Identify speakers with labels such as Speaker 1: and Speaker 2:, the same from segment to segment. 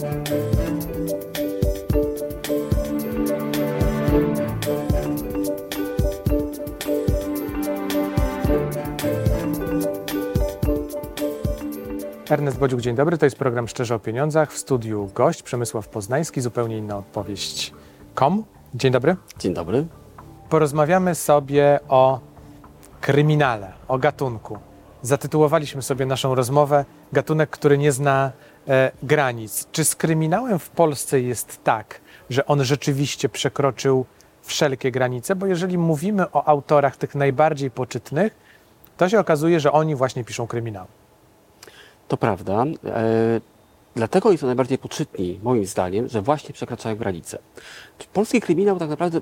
Speaker 1: Ernest Bodziuk, dzień dobry. To jest program Szczerze o Pieniądzach. W studiu gość Przemysław Poznański, zupełnie inna odpowiedź. Kom. Dzień dobry.
Speaker 2: Dzień dobry.
Speaker 1: Porozmawiamy sobie o kryminale, o gatunku. Zatytułowaliśmy sobie naszą rozmowę Gatunek, który nie zna granic. Czy z kryminałem w Polsce jest tak, że on rzeczywiście przekroczył wszelkie granice? Bo jeżeli mówimy o autorach tych najbardziej poczytnych, to się okazuje, że oni właśnie piszą kryminały.
Speaker 2: To prawda. E, dlatego oni są najbardziej poczytni, moim zdaniem, że właśnie przekraczają granice. Polski kryminał tak naprawdę,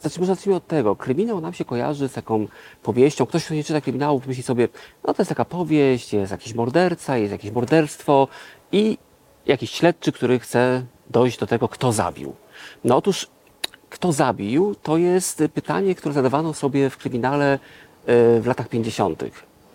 Speaker 2: znaczy może zacznijmy od tego, kryminał nam się kojarzy z taką powieścią, ktoś, kto nie czyta kryminałów, myśli sobie, no to jest taka powieść, jest jakiś morderca, jest jakieś morderstwo i jakiś śledczy, który chce dojść do tego, kto zabił. No otóż, kto zabił, to jest pytanie, które zadawano sobie w kryminale e, w latach 50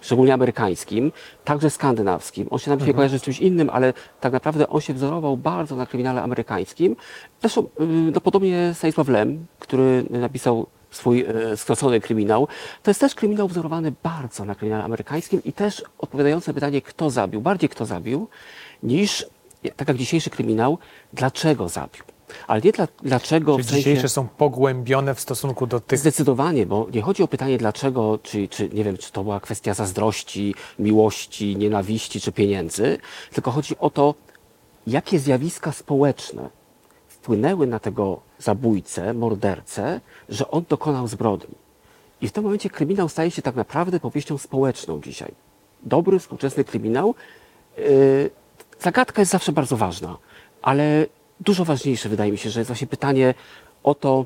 Speaker 2: szczególnie amerykańskim, także skandynawskim. On się nam dzisiaj
Speaker 1: Mhm.
Speaker 2: kojarzy z czymś innym, ale tak naprawdę on się wzorował bardzo na kryminale amerykańskim. Zresztą y, no, podobnie Stanisław Lem, który napisał swój e, skrócony kryminał, to jest też kryminał wzorowany bardzo na kryminale amerykańskim i też odpowiadający na pytanie, kto zabił, bardziej kto zabił, niż tak jak dzisiejszy kryminał, dlaczego zabił. Ale nie dla, dlaczego
Speaker 1: Czyli
Speaker 2: w sensie...
Speaker 1: dzisiejsze są pogłębione w stosunku do tych
Speaker 2: Zdecydowanie, bo nie chodzi o pytanie dlaczego, czy, czy nie wiem, czy to była kwestia zazdrości, miłości, nienawiści czy pieniędzy, tylko chodzi o to, jakie zjawiska społeczne wpłynęły na tego zabójcę, mordercę, że on dokonał zbrodni. I w tym momencie kryminał staje się tak naprawdę powieścią społeczną dzisiaj. Dobry, współczesny kryminał. Yy, zagadka jest zawsze bardzo ważna, ale dużo ważniejsze wydaje mi się, że jest właśnie pytanie o to,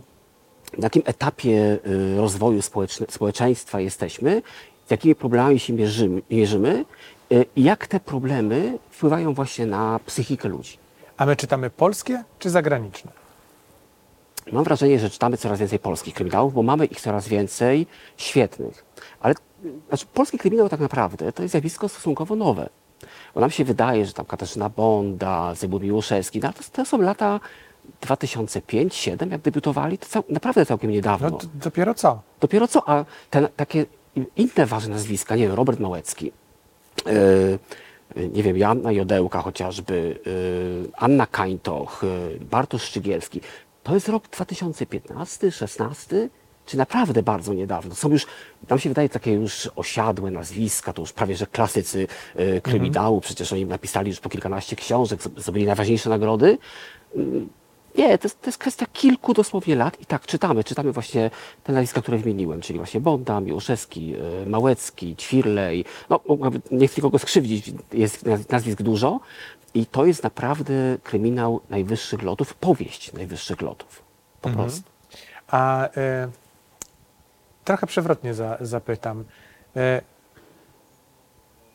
Speaker 2: na jakim etapie y, rozwoju społeczeństwa jesteśmy, z jakimi problemami się mierzymy, mierzymy y, i jak te problemy wpływają właśnie na psychikę ludzi.
Speaker 1: A my czytamy polskie czy zagraniczne?
Speaker 2: Mam wrażenie, że czytamy coraz więcej polskich kryminałów, bo mamy ich coraz więcej świetnych. Ale znaczy, polski kryminał tak naprawdę to jest zjawisko stosunkowo nowe. Bo nam się wydaje, że tam Katarzyna Bonda, Zygmunt Miłoszewski, no, to, to są lata 2005-2007, jak debiutowali, to cał, naprawdę całkiem niedawno.
Speaker 1: No dopiero co?
Speaker 2: Dopiero co, a te takie inne ważne nazwiska, nie wiem, Robert Małecki, yy, nie wiem, Joanna Jodełka chociażby, yy, Anna Kańtoch, yy, Bartosz Szczygielski. To jest rok 2015, 16 czy naprawdę bardzo niedawno. Są już, nam się wydaje, takie już osiadłe nazwiska, to już prawie, że klasycy yy, kryminału, przecież oni napisali już po kilkanaście książek, zdobyli najważniejsze nagrody. Nie, to jest, to jest kwestia kilku dosłownie lat i tak czytamy, czytamy właśnie te nazwiska, które wymieniłem, czyli właśnie Bonda, Miłoszewski, y, Małecki, Ćwirlej, no nie chcę nikogo skrzywdzić, jest naz- nazwisk dużo i to jest naprawdę kryminał najwyższych lotów, powieść najwyższych lotów, po prostu.
Speaker 1: A e, trochę przewrotnie za, zapytam. E,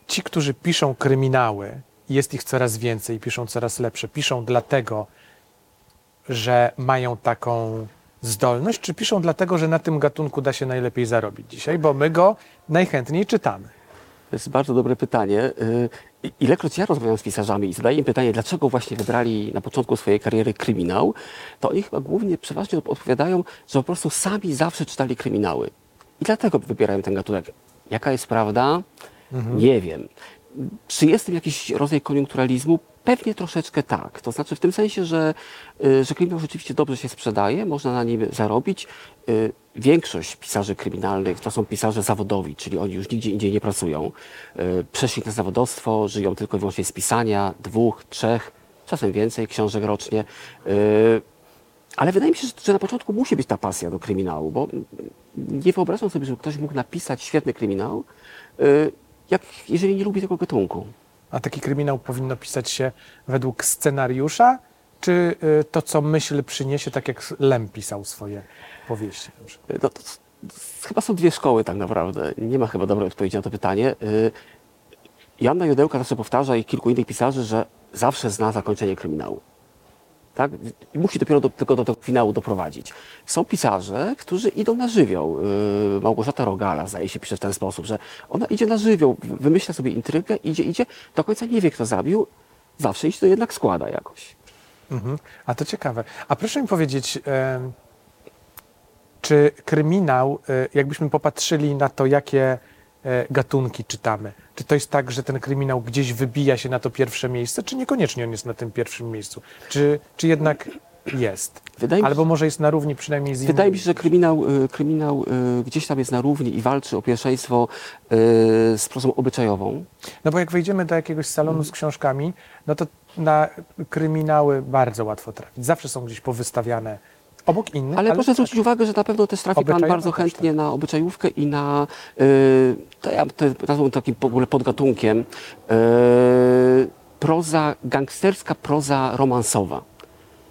Speaker 1: ci, którzy piszą kryminały, jest ich coraz więcej, piszą coraz lepsze, piszą dlatego, że mają taką zdolność, czy piszą dlatego, że na tym gatunku da się najlepiej zarobić dzisiaj, bo my go najchętniej czytamy.
Speaker 2: To jest bardzo dobre pytanie. Y, Ilekroć ja rozmawiam z pisarzami i zadaję im pytanie, dlaczego właśnie wybrali na początku swojej kariery kryminał, to oni chyba głównie przeważnie odpowiadają, że po prostu sami zawsze czytali kryminały. I dlatego wybierają ten gatunek. Jaka jest prawda? Nie wiem. Czy jest w tym jakiś rodzaj koniunkturalizmu? Pewnie troszeczkę tak. To znaczy w tym sensie, że, y, że kryminał rzeczywiście dobrze się sprzedaje, można na nim zarobić. Y, Większość pisarzy kryminalnych to są pisarze zawodowi, czyli oni już nigdzie indziej nie pracują. Y, Przeszli na zawodowstwo, żyją tylko i wyłącznie z pisania, dwóch, trzech, czasem więcej książek rocznie. Ale wydaje mi się, że, na początku musi być ta pasja do kryminału, bo nie wyobrażam sobie, żeby ktoś mógł napisać świetny kryminał, jak, jeżeli nie lubi tego gatunku.
Speaker 1: A taki kryminał powinno pisać się według scenariusza, czy y, to, co myśl przyniesie, tak jak Lem pisał swoje powieści?
Speaker 2: No, to, to, chyba są dwie szkoły tak naprawdę. Nie ma chyba dobrej odpowiedzi na to pytanie. Y, Joanna Jodełka zawsze powtarza i kilku innych pisarzy, że zawsze zna zakończenie kryminału. Tak? I musi dopiero do, tylko do tego finału doprowadzić. Są pisarze, którzy idą na żywioł. Yy, Małgorzata Rogala, zdaje się, pisze w ten sposób, że ona idzie na żywioł, wymyśla sobie intrygę, idzie, idzie, do końca nie wie, kto zabił, zawsze iść to jednak składa jakoś.
Speaker 1: Mhm. A to ciekawe. A proszę mi powiedzieć, czy kryminał, e, jakbyśmy popatrzyli na to, jakie gatunki czytamy, czy to jest tak, że ten kryminał gdzieś wybija się na to pierwsze miejsce, czy niekoniecznie on jest na tym pierwszym miejscu? Czy, czy jednak jest?
Speaker 2: Wydaje mi się-
Speaker 1: Albo może jest na równi przynajmniej z innymi?
Speaker 2: Wydaje mi się, że kryminał, y, kryminał y, gdzieś tam jest na równi i walczy o pierwszeństwo z prozą obyczajową.
Speaker 1: No bo jak wejdziemy do jakiegoś salonu z książkami, no to na kryminały bardzo łatwo trafić. Zawsze są gdzieś powystawiane obok innych,
Speaker 2: Ale, proszę
Speaker 1: tak.
Speaker 2: zwrócić uwagę, że na pewno też trafi Pan bardzo
Speaker 1: też,
Speaker 2: chętnie na obyczajówkę i na, y, to ja to nazwę takim w ogóle podgatunkiem, y, proza, gangsterska proza romansowa.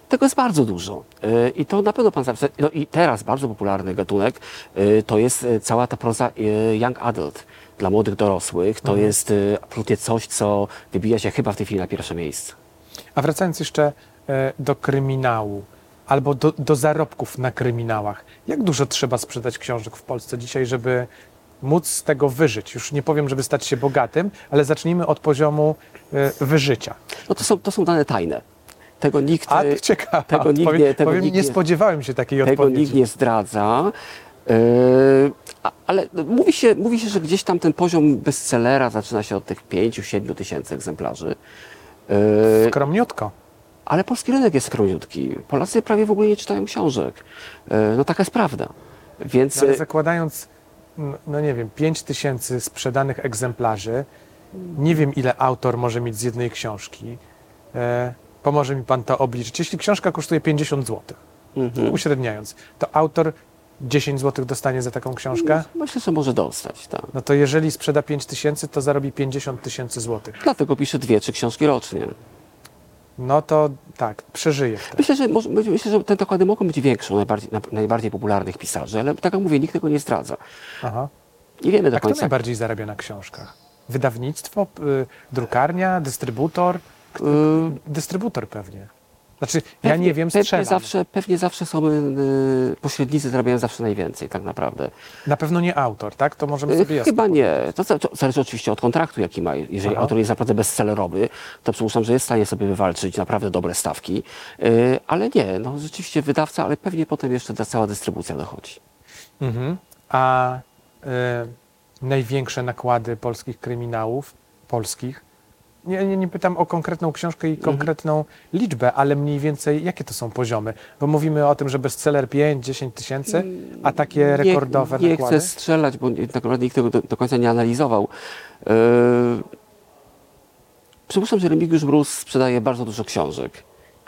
Speaker 2: Tego jest bardzo dużo. Y, I to na pewno pan zawsze. No i teraz bardzo popularny gatunek y, to jest y, cała ta proza y, young adult dla młodych dorosłych. To jest y, absolutnie coś, co wybija się chyba w tej chwili na pierwsze miejsce.
Speaker 1: A wracając jeszcze e, do kryminału albo do, do zarobków na kryminałach, jak dużo trzeba sprzedać książek w Polsce dzisiaj, żeby móc z tego wyżyć? Już nie powiem, żeby stać się bogatym, ale zacznijmy od poziomu e, wyżycia.
Speaker 2: No to są, to są dane tajne. Tego nikt,
Speaker 1: A
Speaker 2: y,
Speaker 1: to ciekawe.
Speaker 2: tego nikt nie- tego
Speaker 1: powiem,
Speaker 2: nikt
Speaker 1: nie
Speaker 2: nie-
Speaker 1: spodziewałem się takiej
Speaker 2: tego
Speaker 1: odpowiedzi.
Speaker 2: nikt nie zdradza. Yy, ale mówi się, mówi się, że gdzieś tam ten poziom bestsellera zaczyna się od tych 5-7 tysięcy egzemplarzy. Yy,
Speaker 1: Skromniutko.
Speaker 2: Ale polski rynek jest skromniutki. Polacy prawie w ogóle nie czytają książek. Yy, no taka jest prawda. Więc
Speaker 1: No, ale
Speaker 2: yy,
Speaker 1: zakładając, no, no nie wiem, 5 tysięcy sprzedanych egzemplarzy, nie wiem ile autor może mieć z jednej książki. E, pomoże mi pan to obliczyć. Jeśli książka kosztuje 50 zł,
Speaker 2: mhm.
Speaker 1: uśredniając, to autor 10 zł dostanie za taką książkę.
Speaker 2: myślę, że może dostać. Tak.
Speaker 1: No to jeżeli sprzeda 5 tysięcy, to zarobi 50 tysięcy złotych.
Speaker 2: Dlatego piszę dwie, trzy książki rocznie.
Speaker 1: No to tak, przeżyje wtedy.
Speaker 2: Myślę, że, może, myślę, że te nakłady mogą być większe u najbardziej, na- najbardziej popularnych pisarzy, ale tak jak mówię, nikt tego nie zdradza.
Speaker 1: Aha.
Speaker 2: Nie wiemy do
Speaker 1: A kto
Speaker 2: końca.
Speaker 1: najbardziej zarabia na książkach? Wydawnictwo, y, drukarnia, dystrybutor?
Speaker 2: Yy,
Speaker 1: Dystrybutor pewnie. Znaczy, ja
Speaker 2: Pewnie-
Speaker 1: nie wiem,
Speaker 2: pewnie zawsze, pewnie zawsze są y, pośrednicy zarabiają zawsze najwięcej tak naprawdę.
Speaker 1: Na pewno nie autor, tak? To możemy
Speaker 2: Y,
Speaker 1: sobie jasno
Speaker 2: Chyba nie. To, to zależy oczywiście od kontraktu, jaki ma. Jeżeli
Speaker 1: Aha.
Speaker 2: autor jest naprawdę bestsellerowy, to przypuszczam, że jest w stanie sobie wywalczyć naprawdę dobre stawki. Y, ale nie, no rzeczywiście wydawca, ale pewnie potem jeszcze ta cała dystrybucja dochodzi.
Speaker 1: Mhm. A y, największe nakłady polskich kryminałów, polskich, nie, nie, nie pytam o konkretną książkę
Speaker 2: Mhm.
Speaker 1: i konkretną liczbę, ale mniej więcej jakie to są poziomy? Bo mówimy o tym, że bestseller 5-10 tysięcy, a takie rekordowe
Speaker 2: nie, nie
Speaker 1: nakłady?
Speaker 2: chcę strzelać, bo tak naprawdę nikt tego do, do końca nie analizował. Yy, przypuszczam, że Remigiusz Mróz sprzedaje bardzo dużo książek.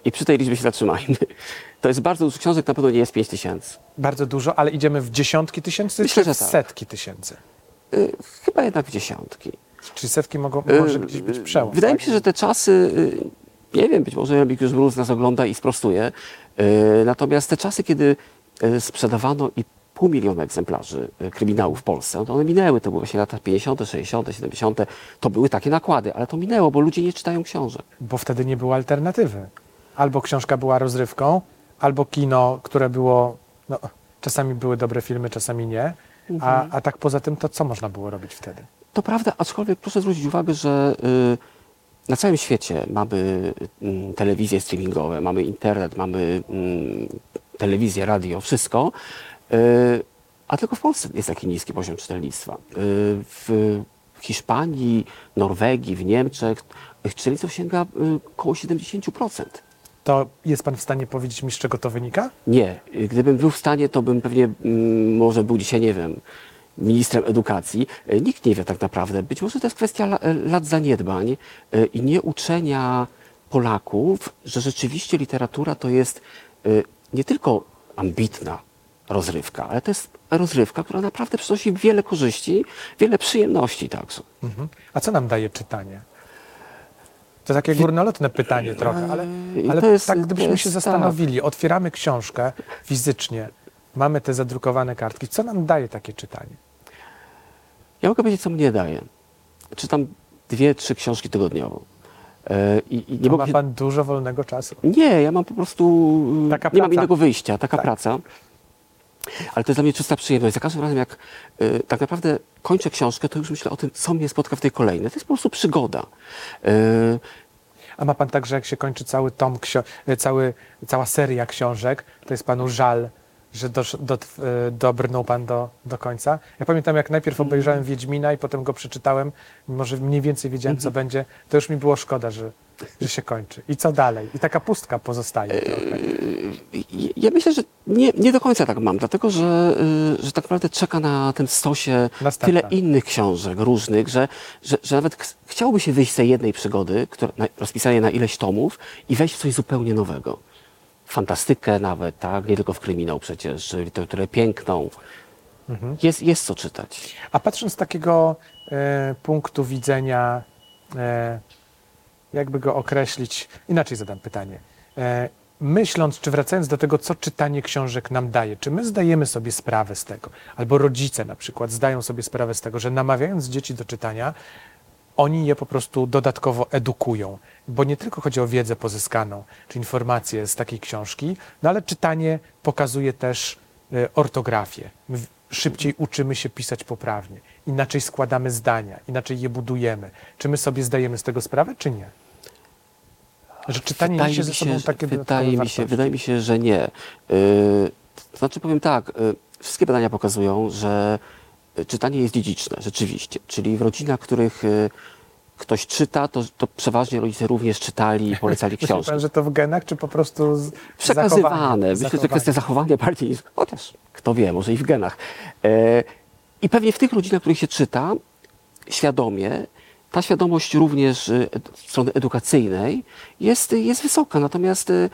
Speaker 2: I przy tej liczbie się zatrzymajmy. To jest bardzo dużo książek, na pewno nie jest 5 tysięcy.
Speaker 1: Bardzo dużo, ale idziemy w dziesiątki tysięcy
Speaker 2: Myślę,
Speaker 1: czy
Speaker 2: że
Speaker 1: w
Speaker 2: tak.
Speaker 1: setki tysięcy?
Speaker 2: Yy, chyba jednak w dziesiątki.
Speaker 1: Czy setki mogą,
Speaker 2: Yy,
Speaker 1: może gdzieś być przełom?
Speaker 2: Wydaje
Speaker 1: tak?
Speaker 2: mi się, że te czasy, yy, nie wiem, być może Remigiusz Mróz nas ogląda i sprostuje. Yy, natomiast te czasy, kiedy yy, sprzedawano i pół miliona egzemplarzy kryminału w Polsce, no to one minęły. To były właśnie lata 50., 60., 70. To były takie nakłady, ale to minęło, bo ludzie nie czytają książek.
Speaker 1: Bo wtedy nie było alternatywy. Albo książka była rozrywką, albo kino, które było. No, czasami były dobre filmy, czasami nie. A, a tak poza tym, to co można było robić wtedy?
Speaker 2: To prawda, aczkolwiek proszę zwrócić uwagę, że y, na całym świecie mamy mm, telewizje streamingowe, mamy internet, mamy mm, telewizję, radio, wszystko, y, a tylko w Polsce jest taki niski poziom czytelnictwa. Y, w Hiszpanii, Norwegii, w Niemczech czytelnictwo sięga około 70%.
Speaker 1: To jest pan w stanie powiedzieć mi, z czego to wynika?
Speaker 2: Nie, gdybym był w stanie, to bym pewnie mm, może był dzisiaj, nie wiem, ministrem edukacji. E, Nikt nie wie tak naprawdę. Być może to jest kwestia e, lat zaniedbań e, i nieuczenia Polaków, że rzeczywiście literatura to jest nie tylko ambitna rozrywka, ale to jest rozrywka, która naprawdę przynosi wiele korzyści, wiele przyjemności także.
Speaker 1: Mhm. A co nam daje czytanie? To takie górnolotne pytanie trochę, ale, ale
Speaker 2: to jest-
Speaker 1: tak gdybyśmy się
Speaker 2: tak.
Speaker 1: zastanowili, otwieramy książkę fizycznie, mamy te zadrukowane kartki, co nam daje takie czytanie?
Speaker 2: Ja mogę powiedzieć, co mnie daje. Czytam dwie, trzy książki tygodniowo. E, I, i nie mogę
Speaker 1: ma pan dużo wolnego czasu.
Speaker 2: Nie, ja mam po prostu.
Speaker 1: Taka
Speaker 2: nie mam innego wyjścia, taka
Speaker 1: Tak.
Speaker 2: praca. Ale to jest dla mnie czysta przyjemność. Za każdym razem, jak y, tak naprawdę kończę książkę, to już myślę o tym, co mnie spotka w tej kolejnej. To jest po prostu przygoda. Y,
Speaker 1: A ma pan tak, że jak się kończy cały tom, cały, cała seria książek, to jest panu żal, że dosz, do, e, dobrnął pan do, do końca? Ja pamiętam, jak najpierw obejrzałem Wiedźmina i potem go przeczytałem, mimo że mniej więcej wiedziałem, co będzie, to już mi było szkoda, że, że się kończy. I co dalej? I taka pustka pozostaje trochę.
Speaker 2: I- Ja myślę, że nie, nie do końca tak mam, dlatego że, y, że tak naprawdę czeka na tym stosie
Speaker 1: Następna.
Speaker 2: tyle innych książek różnych, że, że, że nawet ch- chciałoby się wyjść z tej jednej przygody, która, na, rozpisanej na ileś tomów i wejść w coś zupełnie nowego. Fantastykę nawet, tak? Nie tylko w kryminał przecież, literaturę piękną. Jest, jest co czytać.
Speaker 1: A patrząc z takiego e, punktu widzenia, e, jakby go określić, inaczej zadam pytanie. E, myśląc, czy wracając do tego, co czytanie książek nam daje, czy my zdajemy sobie sprawę z tego, albo rodzice na przykład zdają sobie sprawę z tego, że namawiając dzieci do czytania, oni je po prostu dodatkowo edukują, bo nie tylko chodzi o wiedzę pozyskaną, czy informacje z takiej książki, no ale czytanie pokazuje też e, ortografię. My szybciej uczymy się pisać poprawnie, inaczej składamy zdania, inaczej je budujemy. Czy my sobie zdajemy z tego sprawę, czy nie? Że czytanie niesie ze sobą
Speaker 2: że-
Speaker 1: takie
Speaker 2: wydaje mi się,
Speaker 1: wartości.
Speaker 2: wydaje mi się, że nie. Yy, to znaczy powiem tak, yy, wszystkie badania pokazują, że czytanie jest dziedziczne, rzeczywiście. Czyli w rodzinach, w których yy, ktoś czyta, to, to przeważnie rodzice również czytali i polecali
Speaker 1: Myśli
Speaker 2: książki.
Speaker 1: pan, że to w genach, czy po prostu z
Speaker 2: Przekazywane.
Speaker 1: zachowania?
Speaker 2: Myślę, że
Speaker 1: Zachowania.
Speaker 2: kwestia zachowania bardziej niż, chociaż kto wie, może i w genach. E, I pewnie w tych rodzinach, w których się czyta świadomie, ta świadomość również e, od strony edukacyjnej jest, jest wysoka. Natomiast e,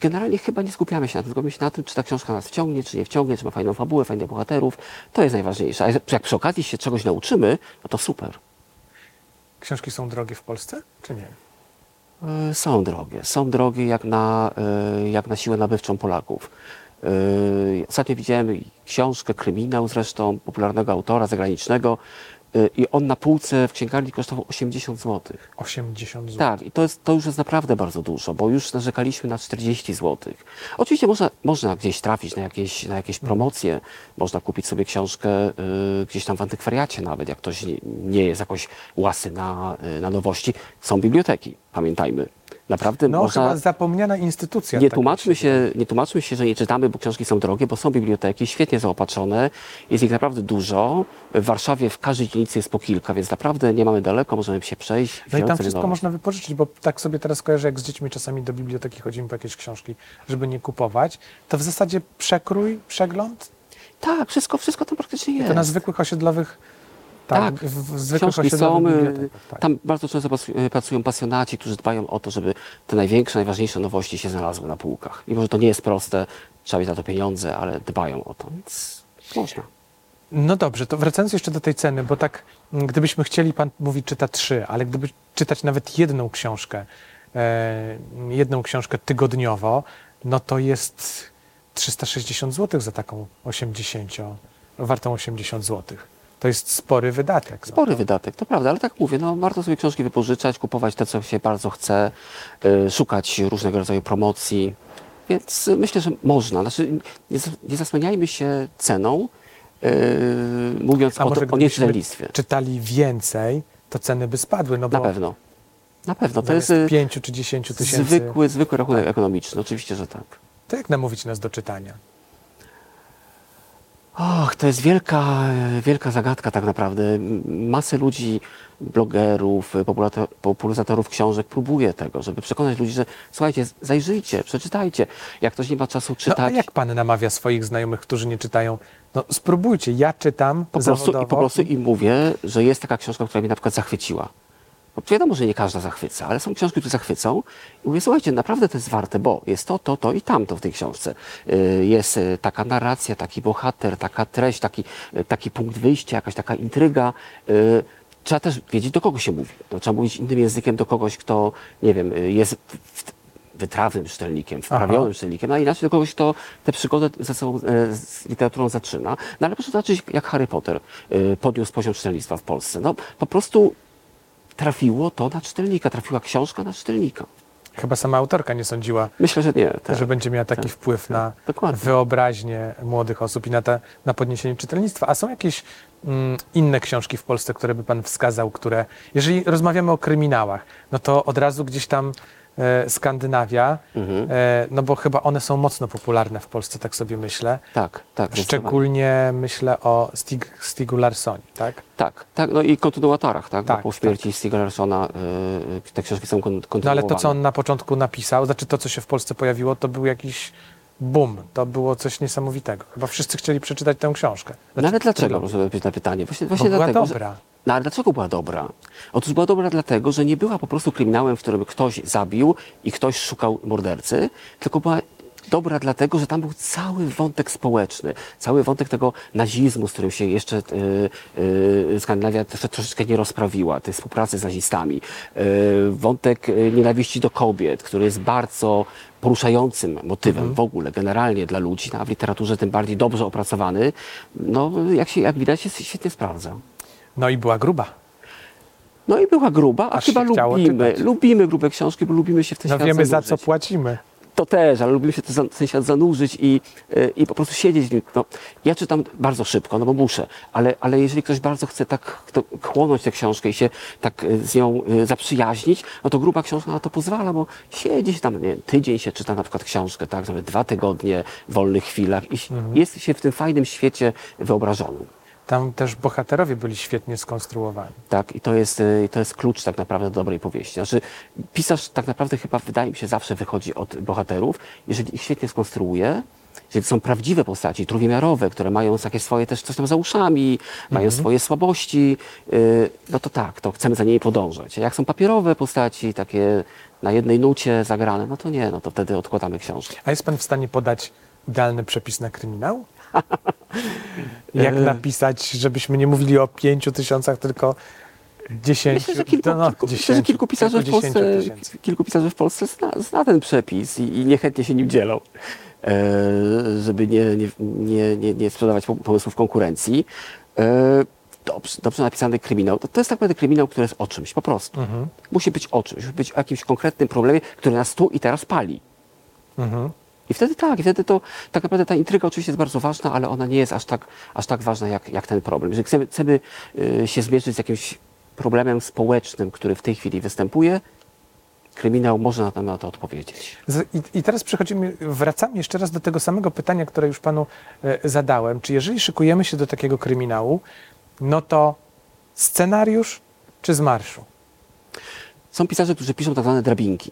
Speaker 2: generalnie chyba nie skupiamy się na tym, skupiamy się na tym, czy ta książka nas wciągnie, czy nie wciągnie, czy ma fajną fabułę, fajnych bohaterów. To jest najważniejsze. A jak przy okazji się czegoś nauczymy, no to super.
Speaker 1: Książki są drogie w Polsce, czy nie?
Speaker 2: E, Są drogie. Są drogie jak na, e, jak na siłę nabywczą Polaków. E, Ostatnio widziałem książkę, kryminał zresztą, popularnego autora zagranicznego i on na półce w księgarni kosztował 80 zł.
Speaker 1: 80 zł.
Speaker 2: Tak, i to, jest, to już jest naprawdę bardzo dużo, bo już narzekaliśmy na 40 zł. Oczywiście można, można gdzieś trafić na jakieś, na jakieś promocje, można kupić sobie książkę y, gdzieś tam w antykwariacie nawet, jak ktoś nie, nie jest jakoś łasy na, y, na nowości. Są biblioteki, pamiętajmy. Naprawdę
Speaker 1: No
Speaker 2: można...
Speaker 1: chyba zapomniana instytucja.
Speaker 2: Nie
Speaker 1: tak
Speaker 2: tłumaczmy, się, nie tłumaczmy się, że nie czytamy, bo książki są drogie, bo są biblioteki świetnie zaopatrzone, jest ich naprawdę dużo. W Warszawie w każdej dzielnicy jest po kilka, więc naprawdę nie mamy daleko, możemy się przejść.
Speaker 1: No i tam wszystko
Speaker 2: nowe.
Speaker 1: można wypożyczyć, bo tak sobie teraz kojarzę, jak z dziećmi czasami do biblioteki chodzimy po jakieś książki, żeby nie kupować, to w zasadzie przekrój, przegląd,
Speaker 2: Tak, wszystko, wszystko tam praktycznie jest.
Speaker 1: to na zwykłych osiedlowych, tak,
Speaker 2: Tak,
Speaker 1: w,
Speaker 2: Książki są, y.
Speaker 1: Tak.
Speaker 2: tam bardzo często y, pracują pasjonaci, którzy dbają o to, żeby te największe, najważniejsze nowości się znalazły na półkach. Mimo, że to nie jest proste, trzeba mieć na to pieniądze, ale dbają o to, więc można.
Speaker 1: No dobrze, to wracając jeszcze do tej ceny, bo tak, gdybyśmy chcieli, pan mówi, czyta trzy, ale gdyby czytać nawet jedną książkę, e, jedną książkę tygodniowo, no to jest 360 zł za taką 80, wartą 80 zł. To jest spory wydatek.
Speaker 2: Spory
Speaker 1: no.
Speaker 2: wydatek, to prawda, ale tak mówię, no, warto sobie książki wypożyczać, kupować te, co się bardzo chce, y, szukać różnego rodzaju promocji, więc y, myślę, że można. Znaczy, nie, nie zasłaniajmy się ceną, y, mówiąc
Speaker 1: A
Speaker 2: o,
Speaker 1: może
Speaker 2: o nieczytelnictwie.
Speaker 1: czytali więcej, to ceny by spadły, no bo
Speaker 2: Na pewno. Na pewno. To jest y,
Speaker 1: 5 czy 10 tysięcy,
Speaker 2: zwykły, zwykły rachunek ekonomiczny, oczywiście, że tak.
Speaker 1: to jak namówić nas do czytania?
Speaker 2: Och, to jest wielka, wielka zagadka tak naprawdę. Masę ludzi, blogerów, popularyzatorów książek próbuje tego, żeby przekonać ludzi, że słuchajcie, zajrzyjcie, przeczytajcie. Jak ktoś nie ma czasu
Speaker 1: No, a
Speaker 2: czytać,
Speaker 1: jak pan namawia swoich znajomych, którzy nie czytają? No spróbujcie, ja czytam
Speaker 2: po prostu, i po prostu im mówię, że jest taka książka, która mnie na przykład zachwyciła. Wiadomo, że nie każda zachwyca, ale są książki, które zachwycą. I mówię, słuchajcie, naprawdę to jest warte, bo jest to, to, to i tamto w tej książce. Y, Jest y, taka narracja, taki bohater, taka treść, taki, y, taki punkt wyjścia, jakaś taka intryga. Trzeba też wiedzieć, do kogo się mówi. No, trzeba mówić innym językiem do kogoś, kto, nie wiem, jest w- wytrawnym czytelnikiem, wprawionym czytelnikiem, a inaczej do kogoś, kto tę przygodę ze sobą, e, z literaturą zaczyna. No ale proszę zobaczyć, jak Harry Potter podniósł poziom czytelnictwa w Polsce. No po prostu trafiło to na czytelnika, trafiła książka na czytelnika.
Speaker 1: Chyba sama autorka nie sądziła,
Speaker 2: Myślę, że nie. Tak.
Speaker 1: że będzie miała taki wpływ na
Speaker 2: Dokładnie.
Speaker 1: wyobraźnię młodych osób i na, te, na podniesienie czytelnictwa. A są jakieś mm, inne książki w Polsce, które by Pan wskazał, które, jeżeli rozmawiamy o kryminałach, no to od razu gdzieś tam Skandynawia,
Speaker 2: Mhm.
Speaker 1: e, no bo chyba one są mocno popularne w Polsce, tak sobie myślę.
Speaker 2: Tak, tak.
Speaker 1: Szczególnie myślę o Stig, Stigu Larssonie, tak?
Speaker 2: Tak, tak, no i kontynuatorach, tak?
Speaker 1: Tak,
Speaker 2: Bo po śmierci Stiga Larssona y, te książki są kon-
Speaker 1: No
Speaker 2: kontynuowane.
Speaker 1: ale to, co on na początku napisał, znaczy to, co się w Polsce pojawiło, to był jakiś boom. To było coś niesamowitego. Chyba wszyscy chcieli przeczytać tę książkę.
Speaker 2: No ale dlaczego,
Speaker 1: trudno.
Speaker 2: proszę odpowiedzieć na pytanie? Właśnie,
Speaker 1: Bo
Speaker 2: właśnie
Speaker 1: była
Speaker 2: dlatego,
Speaker 1: dobra.
Speaker 2: Że, no ale dlaczego była dobra? Otóż była dobra dlatego, że nie była po prostu kryminałem, w którym ktoś zabił i ktoś szukał mordercy, tylko była dobra dlatego, że tam był cały wątek społeczny, cały wątek tego nazizmu, z którym się jeszcze y, y, Skandynawia też troszeczkę nie rozprawiła, tej współpracy z nazistami, y, wątek nienawiści do kobiet, który jest bardzo poruszającym motywem w ogóle, generalnie dla ludzi, a w literaturze tym bardziej dobrze opracowany, no jak, się, jak widać się świetnie sprawdza.
Speaker 1: No i była gruba.
Speaker 2: No i była gruba, a
Speaker 1: Aż
Speaker 2: chyba lubimy,
Speaker 1: czytać.
Speaker 2: lubimy grube książki, bo lubimy się w ten
Speaker 1: No
Speaker 2: świat
Speaker 1: wiemy, za co
Speaker 2: zanurzyć.
Speaker 1: płacimy.
Speaker 2: To też, ale lubimy się w ten, świat zanurzyć i, y, i po prostu siedzieć w nim. No, ja czytam bardzo szybko, no bo muszę, ale, ale jeżeli ktoś bardzo chce tak chłonąć tę książkę i się tak y, z nią y, zaprzyjaźnić, no to gruba książka na to pozwala, bo siedzi się tam, nie wiem, tydzień się czyta na przykład książkę, tak, nawet dwa tygodnie w wolnych chwilach i
Speaker 1: Mhm.
Speaker 2: jest się w tym fajnym świecie wyobrażonym.
Speaker 1: Tam też bohaterowie byli świetnie skonstruowani.
Speaker 2: Tak, i to jest, y, to jest klucz tak naprawdę do dobrej powieści. Znaczy, pisarz tak naprawdę chyba, wydaje mi się, zawsze wychodzi od bohaterów, jeżeli ich świetnie skonstruuje, jeżeli to są prawdziwe postaci, trójwymiarowe, które mają takie swoje też coś tam za uszami, mają swoje słabości, y, no to tak, to chcemy za nimi podążać. Jak są papierowe postaci, takie na jednej nucie zagrane, no to nie, no to wtedy odkładamy książkę.
Speaker 1: A jest pan w stanie podać idealny przepis na kryminał? Jak napisać, żebyśmy nie mówili o pięciu tysiącach, tylko dziesięciu,
Speaker 2: Myślę, że kilku,
Speaker 1: no, no,
Speaker 2: myślę, że kilku pisarzy w Polsce,
Speaker 1: tysięcy.
Speaker 2: kilku pisarzy w Polsce zna, zna ten przepis i, i niechętnie się nim dzielą, e, żeby nie, nie, nie, nie, nie sprzedawać pom- pomysłów konkurencji. E, dobrze, dobrze napisany kryminał, to, to jest tak naprawdę kryminał, który jest o czymś, po prostu.
Speaker 1: Mhm.
Speaker 2: Musi być o czymś, musi być o jakimś konkretnym problemie, który nas tu i teraz pali.
Speaker 1: Mhm.
Speaker 2: I wtedy tak, i wtedy to tak naprawdę ta intryga oczywiście jest bardzo ważna, ale ona nie jest aż tak, aż tak ważna jak, jak ten problem. Jeżeli chcemy, chcemy y, się zmierzyć z jakimś problemem społecznym, który w tej chwili występuje, kryminał może na to, na to odpowiedzieć.
Speaker 1: I teraz przechodzimy, wracamy jeszcze raz do tego samego pytania, które już panu e, zadałem. Czy jeżeli szykujemy się do takiego kryminału, no to scenariusz czy z marszu?
Speaker 2: Są pisarze, którzy piszą tak zwane drabinki.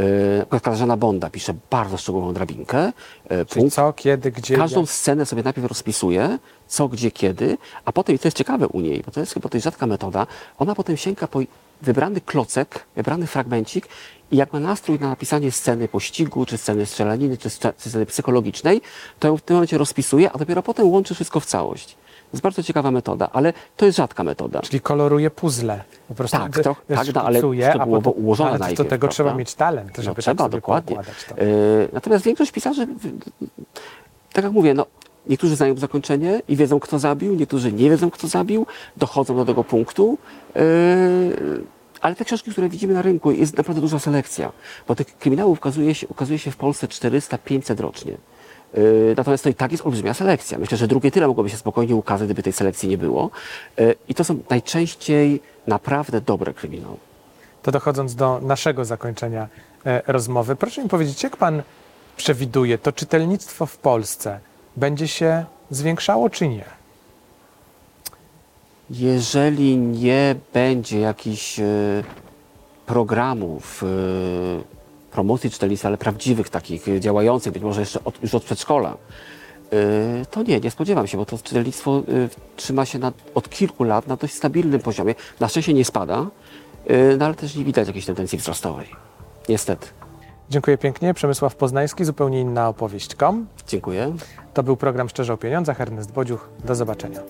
Speaker 2: Na przykład Katarzyna Bonda pisze bardzo szczegółową drabinkę. Yy,
Speaker 1: Czyli co, kiedy, gdzie,
Speaker 2: Każdą scenę sobie najpierw rozpisuje, co, gdzie, kiedy, a potem, i to jest ciekawe u niej, bo to jest chyba dość rzadka metoda, ona potem sięga po wybrany klocek, wybrany fragmencik i jak ma nastrój na napisanie sceny pościgu, czy sceny strzelaniny, czy czy sceny psychologicznej, to ją w tym momencie rozpisuje, a dopiero potem łączy wszystko w całość. To jest bardzo ciekawa metoda, ale to jest rzadka metoda.
Speaker 1: Czyli koloruje puzzle. Po prostu
Speaker 2: Tak, to- tak, no, ale
Speaker 1: szkicuje, a
Speaker 2: szczegółowo
Speaker 1: potem-
Speaker 2: ułożone
Speaker 1: Ale do tego trzeba
Speaker 2: prawda?
Speaker 1: mieć talent, żeby
Speaker 2: No,
Speaker 1: tak
Speaker 2: trzeba,
Speaker 1: sobie
Speaker 2: dokładnie.
Speaker 1: to.
Speaker 2: Yy, natomiast większość pisarzy, tak jak mówię, no, niektórzy znają zakończenie i wiedzą, kto zabił, niektórzy nie wiedzą, kto zabił, dochodzą do tego punktu. Yy, ale te książki, które widzimy na rynku, jest naprawdę duża selekcja, bo tych kryminałów ukazuje się, ukazuje się w Polsce 400-500 rocznie. Yy, Natomiast to i tak jest olbrzymia selekcja. Myślę, że drugie tyle mogłoby się spokojnie ukazać, gdyby tej selekcji nie było. Yy, I to są najczęściej naprawdę dobre kryminały.
Speaker 1: To dochodząc do naszego zakończenia e, rozmowy, proszę mi powiedzieć, jak pan przewiduje, to czytelnictwo w Polsce będzie się zwiększało czy nie?
Speaker 2: Jeżeli nie będzie jakichś e, programów e, promocji czytelnictwa, ale prawdziwych takich, e, działających, być może jeszcze od, już od przedszkola, e, to nie, nie spodziewam się, bo to czytelnictwo e, trzyma się na, od kilku lat na dość stabilnym poziomie. Na szczęście nie spada, no ale też nie widać jakiejś tendencji wzrostowej. Niestety.
Speaker 1: Dziękuję pięknie. Przemysław Poznański, zupełnie inna opowieść.com.
Speaker 2: Dziękuję.
Speaker 1: To był program Szczerze o Pieniądzach. Ernest Bodziuch. Do zobaczenia.